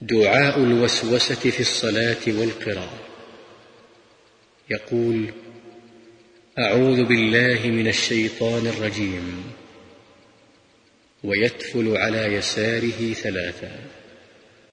دعاء الوسوسة في الصلاة والقراءة. يقول أعوذ بالله من الشيطان الرجيم. ويتفل على يساره ثلاثا